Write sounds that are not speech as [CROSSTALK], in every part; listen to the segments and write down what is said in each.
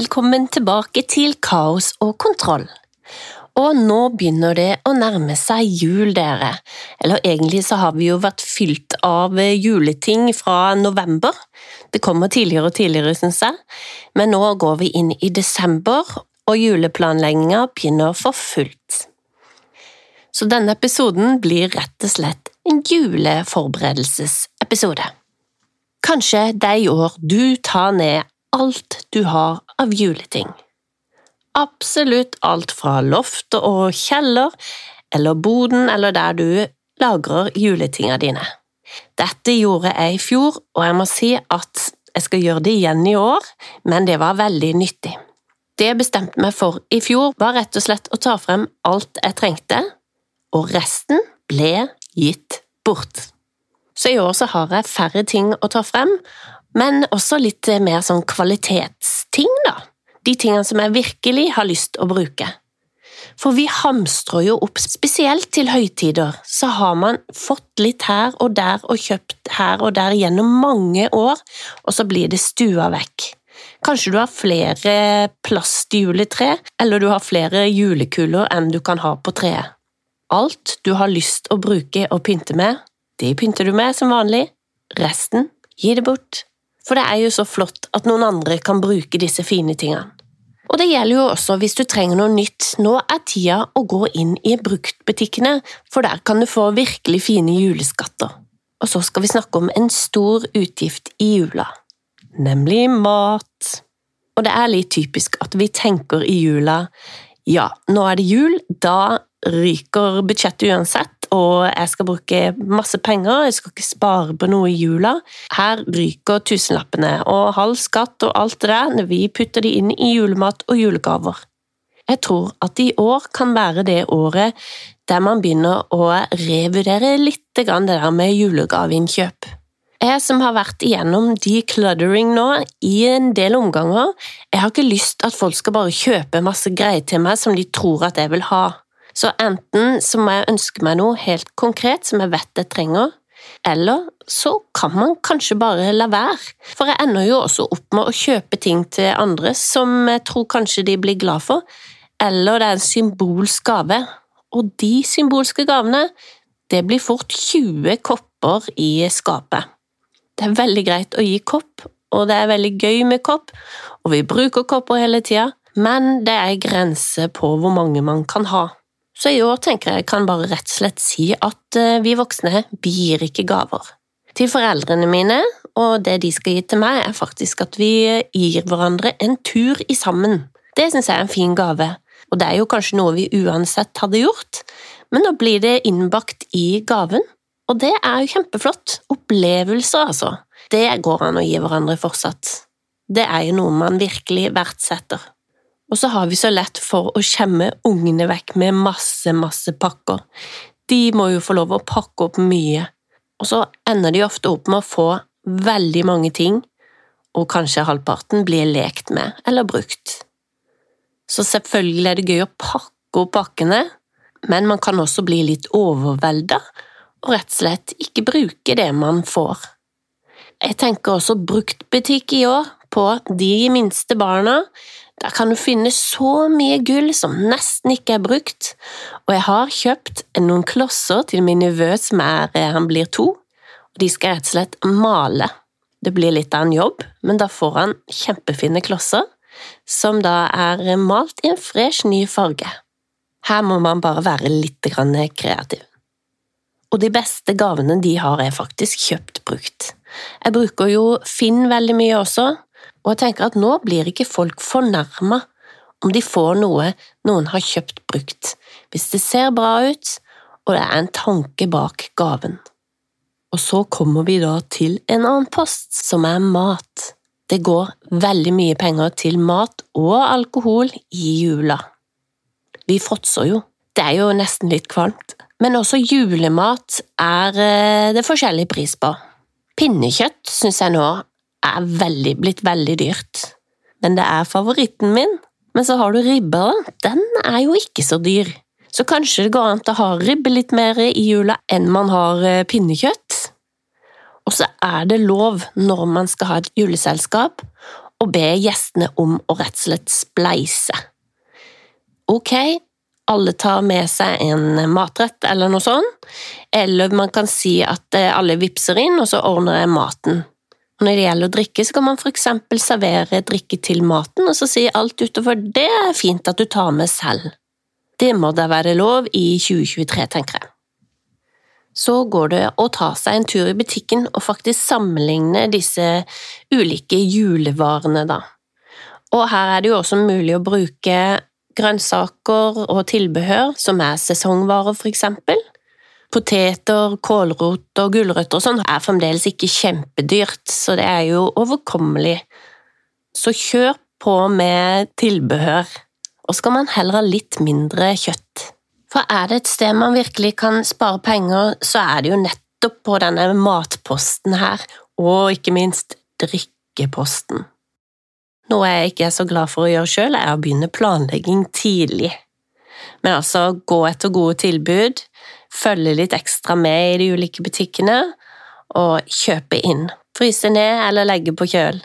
velkommen tilbake til Kaos og kontroll. Og nå begynner det å nærme seg jul, dere. Eller egentlig så har vi jo vært fylt av juleting fra november. Det kommer tidligere og tidligere, syns jeg, men nå går vi inn i desember, og juleplanlegginga begynner for fullt. Så denne episoden blir rett og slett en juleforberedelsesepisode. Kanskje det er i år du tar ned alt du har av juleting. Absolutt alt fra loft og kjeller, eller boden eller der du lagrer juletinga dine. Dette gjorde jeg i fjor, og jeg må si at jeg skal gjøre det igjen i år, men det var veldig nyttig. Det jeg bestemte meg for i fjor, var rett og slett å ta frem alt jeg trengte, og resten ble gitt bort. Så i år så har jeg færre ting å ta frem, men også litt mer sånn kvalitetsting, da. De tingene som jeg virkelig har lyst å bruke. For vi hamstrer jo opp, spesielt til høytider, så har man fått litt her og der og kjøpt her og der gjennom mange år, og så blir det stua vekk. Kanskje du har flere plastjuletre, eller du har flere julekuler enn du kan ha på treet. Alt du har lyst å bruke og pynte med, det pynter du med som vanlig. Resten, gi det bort. For det er jo så flott at noen andre kan bruke disse fine tingene. Og det gjelder jo også hvis du trenger noe nytt. Nå er tida å gå inn i bruktbutikkene, for der kan du få virkelig fine juleskatter. Og så skal vi snakke om en stor utgift i jula, nemlig mat. Og det er litt typisk at vi tenker i jula ja, nå er det jul, da ryker budsjettet uansett, og jeg skal bruke masse penger, jeg skal ikke spare på noe i jula. Her ryker tusenlappene, og halv skatt og alt det der, når vi putter de inn i julemat og julegaver. Jeg tror at i år kan være det året der man begynner å revurdere litt det der med julegaveinnkjøp. Jeg som har vært igjennom decluttering nå i en del omganger, jeg har ikke lyst at folk skal bare kjøpe masse greier til meg som de tror at jeg vil ha. Så enten så må jeg ønske meg noe helt konkret som jeg vet jeg trenger, eller så kan man kanskje bare la være, for jeg ender jo også opp med å kjøpe ting til andre som jeg tror kanskje de blir glad for, eller det er en symbolsk gave, og de symbolske gavene, det blir fort 20 kopper i skapet. Det er veldig greit å gi kopp, og det er veldig gøy med kopp, og vi bruker kopper hele tida, men det er grenser på hvor mange man kan ha. Så i år tenker jeg kan bare rett og slett si at eh, vi voksne vi gir ikke gaver. Til foreldrene mine, og det de skal gi til meg, er faktisk at vi gir hverandre en tur i sammen. Det syns jeg er en fin gave, og det er jo kanskje noe vi uansett hadde gjort, men nå blir det innbakt i gaven, og det er jo kjempeflott. Opplevelser, altså. Det går an å gi hverandre fortsatt. Det er jo noe man virkelig verdsetter. Og så har vi så lett for å skjemme ungene vekk med masse, masse pakker. De må jo få lov å pakke opp mye, og så ender de ofte opp med å få veldig mange ting, og kanskje halvparten blir lekt med eller brukt. Så selvfølgelig er det gøy å pakke opp pakkene, men man kan også bli litt overvelda og rett og slett ikke bruke det man får. Jeg tenker også bruktbutikk i år på de minste barna, der kan du finne så mye gull som nesten ikke er brukt, og jeg har kjøpt noen klosser til min nevø som er, eh, han blir to, og de skal rett og slett male. Det blir litt av en jobb, men da får han kjempefine klosser, som da er malt i en fresh, ny farge. Her må man bare være litt kreativ. Og de beste gavene de har er faktisk kjøpt brukt. Jeg bruker jo Finn veldig mye også, og jeg tenker at nå blir ikke folk fornærma om de får noe noen har kjøpt brukt, hvis det ser bra ut og det er en tanke bak gaven. Og så kommer vi da til en annen post, som er mat. Det går veldig mye penger til mat og alkohol i jula. Vi fråtser jo, det er jo nesten litt kvalmt, men også julemat er eh, det forskjellig pris på. Pinnekjøtt syns jeg nå er veldig, blitt veldig dyrt. Men det er favoritten min. Men så har du ribba, da. Den er jo ikke så dyr. Så kanskje det går an å ha ribbe litt mer i jula enn man har eh, pinnekjøtt. Og så er det lov, når man skal ha et juleselskap, å be gjestene om å rett og slett spleise. Ok, alle tar med seg en matrett eller noe sånt, eller man kan si at eh, alle vipser inn, og så ordner jeg maten. Når det gjelder å drikke, så kan man eksempel servere drikke til maten, og så si alt utover det er fint at du tar med selv. Det må da være lov i 2023, tenker jeg. Så går det å ta seg en tur i butikken og faktisk sammenligne disse ulike julevarene, da. Og her er det jo også mulig å bruke grønnsaker og tilbehør som er sesongvarer, for eksempel. Poteter, kålrot og gulrøtter og sånn er fremdeles ikke kjempedyrt, så det er jo overkommelig. Så kjør på med tilbehør, og skal man heller ha litt mindre kjøtt. For er det et sted man virkelig kan spare penger, så er det jo nettopp på denne matposten her, og ikke minst drikkeposten. Noe jeg ikke er så glad for å gjøre sjøl, er å begynne planlegging tidlig. Men altså, gå etter gode tilbud, følge litt ekstra med i de ulike butikkene, og kjøpe inn. Fryse ned eller legge på kjøl.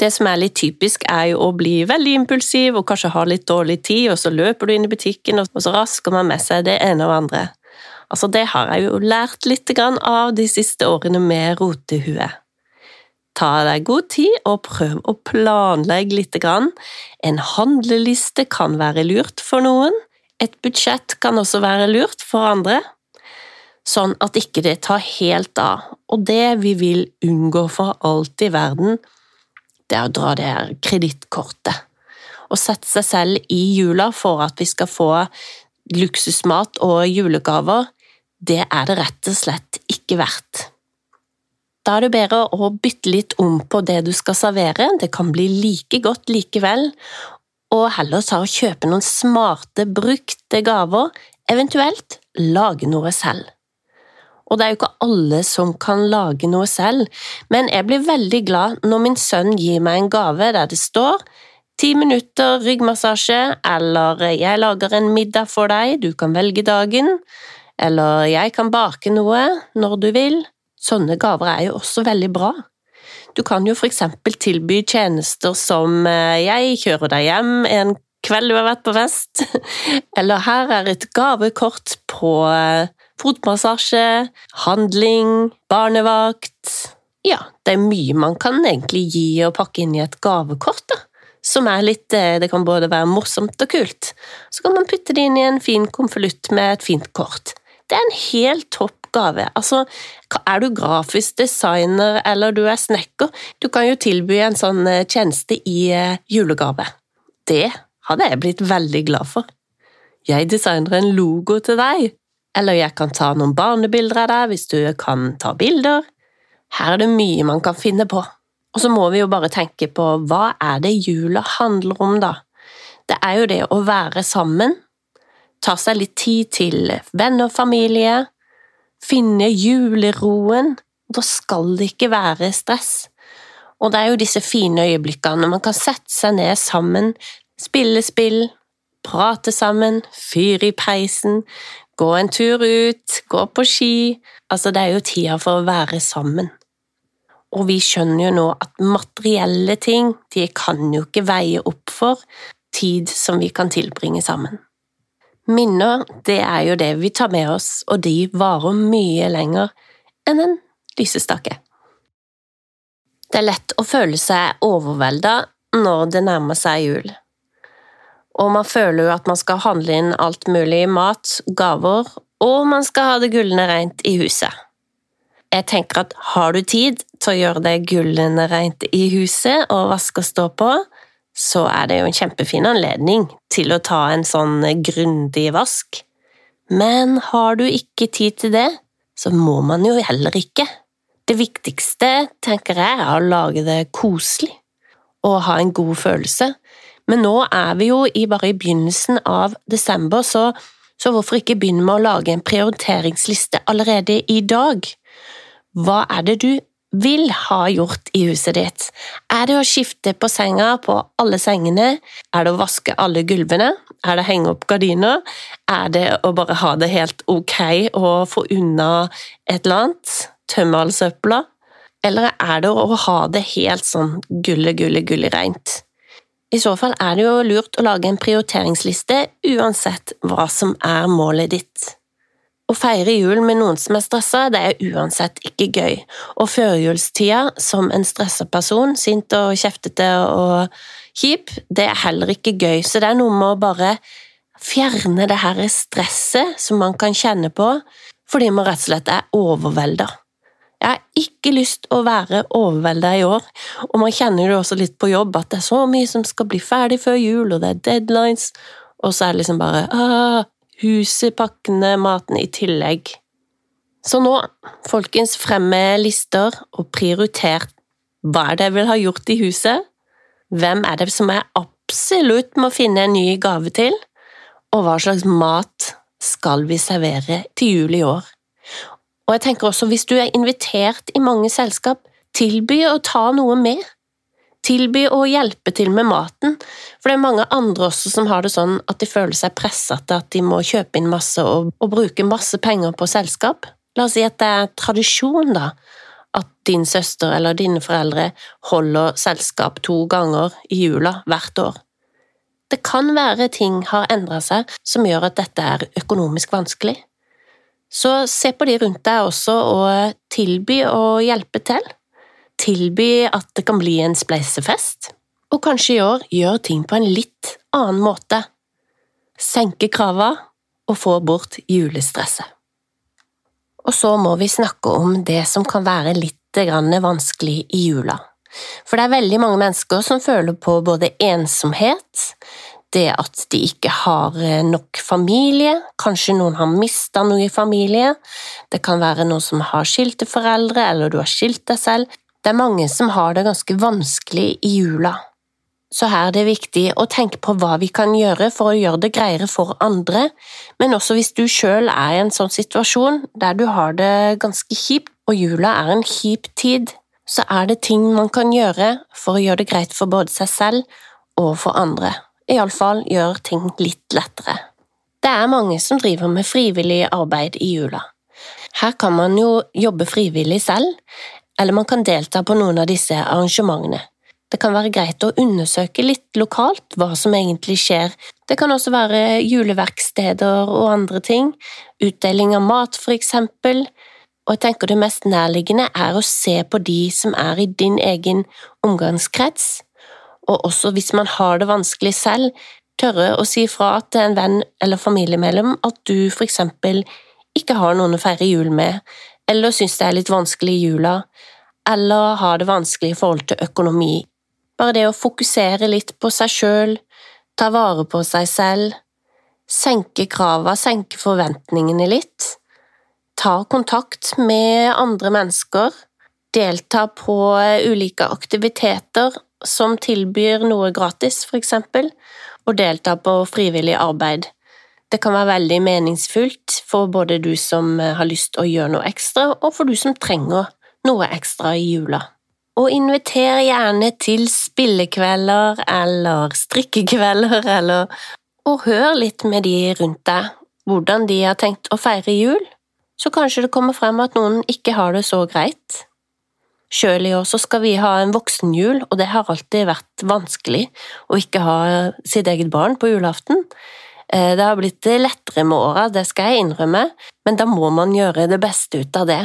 Det som er litt typisk, er jo å bli veldig impulsiv og kanskje ha litt dårlig tid, og så løper du inn i butikken, og så rasker man med seg det ene og andre. Altså, det har jeg jo lært litt av de siste årene med rotehue. Ta deg god tid og prøv å planlegge litt. En handleliste kan være lurt for noen, et budsjett kan også være lurt for andre, sånn at ikke det tar helt av. Og det vi vil unngå for alt i verden, det er å dra det her kredittkortet. Og sette seg selv i jula for at vi skal få luksusmat og julegaver, det er det rett og slett ikke verdt. Da er det bedre å bytte litt om på det du skal servere, det kan bli like godt likevel, og heller ta og kjøpe noen smarte, brukte gaver, eventuelt lage noe selv. Og det er jo ikke alle som kan lage noe selv, men jeg blir veldig glad når min sønn gir meg en gave der det står ti minutter ryggmassasje, eller jeg lager en middag for deg, du kan velge dagen, eller jeg kan bake noe når du vil, Sånne gaver er jo også veldig bra. Du kan jo eksempel tilby tjenester som eh, jeg kjører deg hjem en kveld du har vært på fest, [LAUGHS] eller her er et gavekort på eh, fotmassasje, handling, barnevakt… Ja, det er mye man kan egentlig gi og pakke inn i et gavekort, da. Som er litt eh, Det kan både være morsomt og kult. Så kan man putte det inn i en fin konvolutt med et fint kort. Det er en helt topp gave. Altså, er du grafisk designer eller du er snekker, du kan jo tilby en sånn eh, tjeneste i eh, julegave. Det hadde jeg blitt veldig glad for. Jeg designer en logo til deg, eller jeg kan ta noen barnebilder av deg hvis du kan ta bilder. Her er det mye man kan finne på. Og så må vi jo bare tenke på hva er det jula handler om, da? Det er jo det å være sammen, ta seg litt tid til venner og familie, finne juleroen. Da skal det ikke være stress. Og det er jo disse fine øyeblikkene man kan sette seg ned sammen, spille spill, prate sammen, fyre i peisen, gå en tur ut, gå på ski… Altså, det er jo tida for å være sammen. Og vi skjønner jo nå at materielle ting, de kan jo ikke veie opp for tid som vi kan tilbringe sammen. Minner, det er jo det vi tar med oss, og de varer mye lenger enn en lysestake. Det er lett å føle seg overvelda når det nærmer seg jul. Og man føler jo at man skal handle inn alt mulig mat, gaver, og man skal ha det gullende rent i huset. Jeg tenker at har du tid til å gjøre det gullende rent i huset og vaske og stå på, så er det jo en kjempefin anledning til å ta en sånn grundig vask. Men har du ikke tid til det, så må man jo heller ikke. Det viktigste, tenker jeg, er å lage det koselig og ha en god følelse. Men nå er vi jo bare i begynnelsen av desember, så, så hvorfor ikke begynne med å lage en prioriteringsliste allerede i dag? Hva er det du vil ha gjort i huset ditt? Er det å skifte på senga på alle sengene? Er det å vaske alle gulvene? Er det å henge opp gardiner? Er det å bare ha det helt ok og få unna et eller annet? Tømme all søpla? Eller er det å ha det helt sånn gulle, gulle, gulle reint? I så fall er det jo lurt å lage en prioriteringsliste uansett hva som er målet ditt. Å feire jul med noen som er stressa, det er uansett ikke gøy, og førjulstida som en stressa person, sint og kjeftete og kjip, det er heller ikke gøy, så det er noe med å bare fjerne det her stresset som man kan kjenne på fordi man rett og slett er overvelda. Jeg har ikke lyst å være overvelda i år, og man kjenner jo også litt på jobb at det er så mye som skal bli ferdig før jul, og det er deadlines, og så er det liksom bare ah, huset, pakkene, maten i tillegg. Så nå, folkens, frem med lister og prioriter hva er det jeg vil ha gjort i huset, hvem er det som jeg absolutt må finne en ny gave til, og hva slags mat skal vi servere til jul i år? Og jeg tenker også, hvis du er invitert i mange selskap, tilby å ta noe med. Tilby å hjelpe til med maten, for det er mange andre også som har det sånn at de føler seg presset til at de må kjøpe inn masse og, og bruke masse penger på selskap. La oss si at det er tradisjon, da, at din søster eller dine foreldre holder selskap to ganger i jula hvert år. Det kan være ting har endra seg som gjør at dette er økonomisk vanskelig. Så se på de rundt deg også og tilby å hjelpe til tilby at det kan bli en spleisefest, og kanskje i år gjør ting på en litt annen måte. Senke krava og få bort julestresset. Og så må vi snakke om det som kan være litt vanskelig i jula. For det er veldig mange mennesker som føler på både ensomhet, det at de ikke har nok familie, kanskje noen har mista noe i familie, det kan være noen som har skilte foreldre, eller du har skilt deg selv, det er mange som har det ganske vanskelig i jula. Så her er det viktig å tenke på hva vi kan gjøre for å gjøre det greiere for andre, men også hvis du sjøl er i en sånn situasjon der du har det ganske kjipt, og jula er en kjip tid, så er det ting man kan gjøre for å gjøre det greit for både seg selv og for andre. Iallfall gjør ting litt lettere. Det er mange som driver med frivillig arbeid i jula. Her kan man jo jobbe frivillig selv, eller man kan delta på noen av disse arrangementene. Det kan være greit å undersøke litt lokalt hva som egentlig skjer. Det kan også være juleverksteder og andre ting, utdeling av mat for eksempel, og jeg tenker det mest nærliggende er å se på de som er i din egen omgangskrets, og også hvis man har det vanskelig selv, tørre å si fra til en venn eller familiemedlem at du for eksempel ikke har noen å feire jul med, eller syns det er litt vanskelig i jula, eller har det vanskelig i forhold til økonomi. Bare det å fokusere litt på seg sjøl, ta vare på seg selv, senke krava, senke forventningene litt, ta kontakt med andre mennesker, delta på ulike aktiviteter som tilbyr noe gratis, for eksempel, og delta på frivillig arbeid. Det kan være veldig meningsfullt for både du som eh, har lyst til å gjøre noe ekstra, og for du som trenger noe ekstra i jula. Og inviter gjerne til spillekvelder eller strikkekvelder, [LAUGHS] eller og hør litt med de rundt deg hvordan de har tenkt å feire jul, så kanskje det kommer frem at noen ikke har det så greit. Sjøl i år så skal vi ha en voksenjul, og det har alltid vært vanskelig å ikke ha sitt eget barn på julaften. Eh, det har blitt lettere med åra, det skal jeg innrømme, men da må man gjøre det beste ut av det.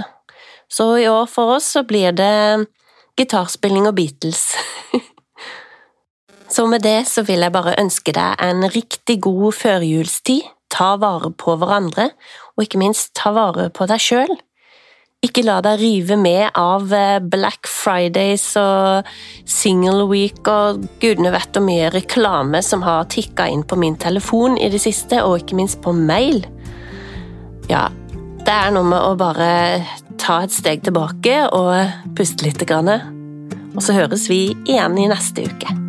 Så i år for oss så blir det gitarspilling og Beatles. [LAUGHS] så med det så vil jeg bare ønske deg en riktig god førjulstid. Ta vare på hverandre, og ikke minst ta vare på deg sjøl. Ikke la deg rive med av eh, Black Fridays og Single Week og gudene vet hvor mye reklame som har tikka inn på min telefon i det siste, og ikke minst på mail. Ja, det er noe med å bare ta et steg tilbake og puste litt. Og så høres vi igjen i neste uke.